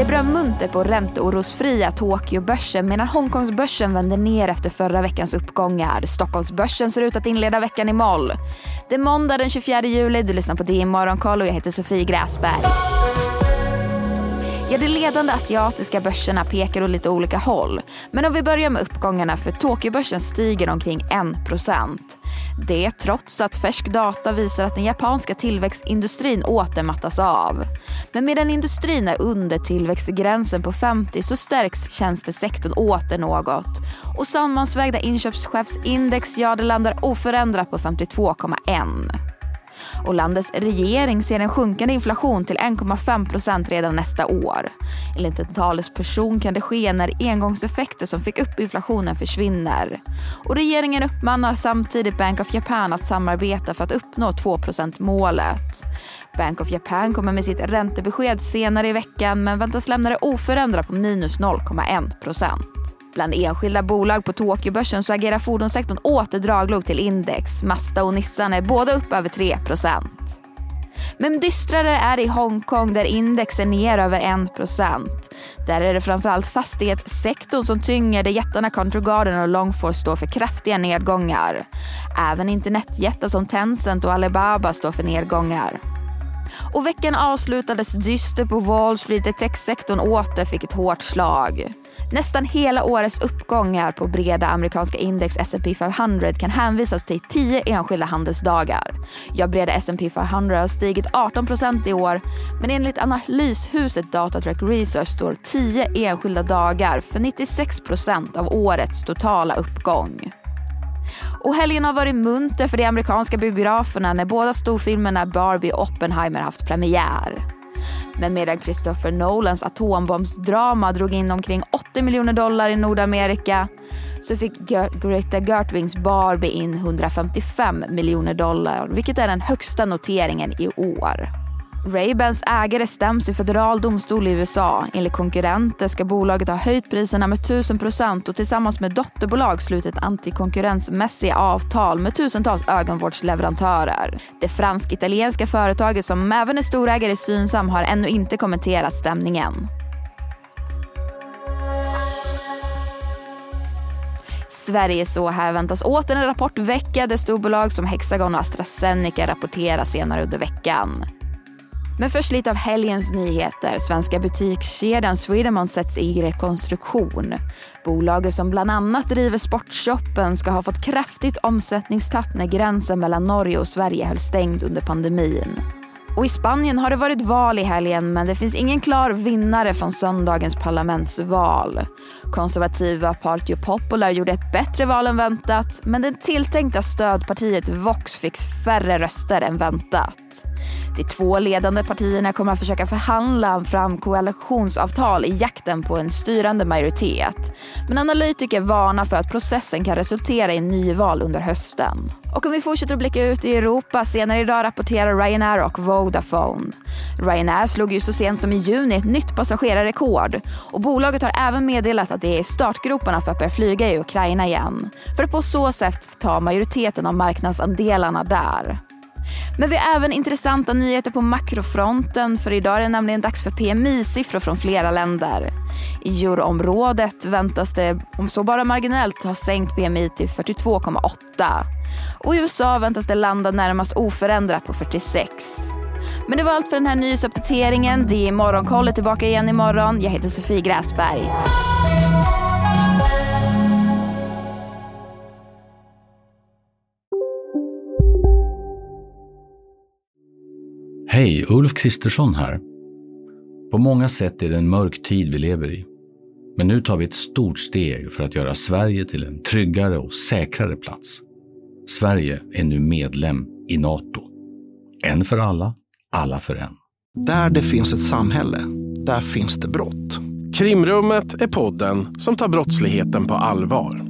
Det är bra munter på ränteorosfria Tokyobörsen medan Hongkongsbörsen vänder ner efter förra veckans uppgångar. Stockholmsbörsen ser ut att inleda veckan i moll. Det är måndag den 24 juli, du lyssnar på DI Morgonkoll och jag heter Sofie Gräsberg. Ja, de ledande asiatiska börserna pekar åt lite olika håll. Men om vi börjar med uppgångarna för Tokyobörsen stiger omkring 1%. Det trots att färsk data visar att den japanska tillväxtindustrin återmattas av. Men medan industrin är under tillväxtgränsen på 50 så stärks tjänstesektorn åter något. Och sammansvägda inköpschefsindex, ja det landar oförändrat på 52,1. Och landets regering ser en sjunkande inflation till 1,5 procent redan nästa år. Enligt en talesperson kan det ske när engångseffekter som fick upp inflationen försvinner. Och regeringen uppmanar samtidigt Bank of Japan att samarbeta för att uppnå 2% målet. Bank of Japan kommer med sitt räntebesked senare i veckan men väntas lämna det oförändrat på minus 0,1 procent. Bland enskilda bolag på Tokyobörsen så agerar fordonssektorn åter draglok till index. Mazda och Nissan är båda upp över 3% men dystrare är det i Hongkong där index är ner över 1% Där är det framförallt fastighetssektorn som tynger där jättarna Country Garden och Longfor står för kraftiga nedgångar. Även internetjättar som Tencent och Alibaba står för nedgångar. Och veckan avslutades dyster på Wall Street där techsektorn åter fick ett hårt slag. Nästan hela årets uppgångar på breda amerikanska index S&P 500 kan hänvisas till 10 enskilda handelsdagar. Ja, breda S&P 500 har stigit 18 procent i år, men enligt analyshuset Datatrack Research står 10 enskilda dagar för 96 procent av årets totala uppgång. Och helgen har varit munter för de amerikanska biograferna när båda storfilmerna Barbie och Oppenheimer haft premiär. Men medan Christopher Nolans atombombsdrama drog in omkring 80 miljoner dollar i Nordamerika så fick Greta Gertwings Barbie in 155 miljoner dollar, vilket är den högsta noteringen i år. Raybans ägare stäms i federal domstol i USA. Enligt konkurrenter ska bolaget ha höjt priserna med 1000 procent och tillsammans med dotterbolag slutit antikonkurrensmässiga avtal med tusentals ögonvårdsleverantörer. Det fransk-italienska företaget som även är storägare i Synsam har ännu inte kommenterat stämningen. Sverige så här väntas åter en rapportvecka där storbolag som Hexagon och AstraZeneca rapporterar senare under veckan. Men först lite av helgens nyheter. Svenska butikskedjan Swedemon sätts i rekonstruktion. Bolaget som bland annat driver Sportshoppen ska ha fått kraftigt omsättningstapp när gränsen mellan Norge och Sverige höll stängd under pandemin. Och i Spanien har det varit val i helgen men det finns ingen klar vinnare från söndagens parlamentsval. Konservativa Partio Popular gjorde ett bättre val än väntat men det tilltänkta stödpartiet Vox fick färre röster än väntat. De två ledande partierna kommer att försöka förhandla fram koalitionsavtal i jakten på en styrande majoritet. Men analytiker varnar för att processen kan resultera i nyval under hösten. Och om vi fortsätter att blicka ut i Europa, senare idag rapporterar Ryanair och Vodafone. Ryanair slog ju så sent som i juni ett nytt passagerarrekord och bolaget har även meddelat att det är i startgroparna för att börja flyga i Ukraina igen. För att på så sätt ta majoriteten av marknadsandelarna där. Men vi har även intressanta nyheter på makrofronten för idag är det nämligen dags för PMI-siffror från flera länder. I euroområdet väntas det, om så bara marginellt, ha sänkt PMI till 42,8. Och i USA väntas det landa närmast oförändrat på 46. Men det var allt för den här nyhetsuppdateringen. Det är Morgonkollet tillbaka igen imorgon. Jag heter Sofie Gräsberg. Hej, Ulf Kristersson här. På många sätt är det en mörk tid vi lever i. Men nu tar vi ett stort steg för att göra Sverige till en tryggare och säkrare plats. Sverige är nu medlem i Nato. En för alla, alla för en. Där det finns ett samhälle, där finns det brott. Krimrummet är podden som tar brottsligheten på allvar.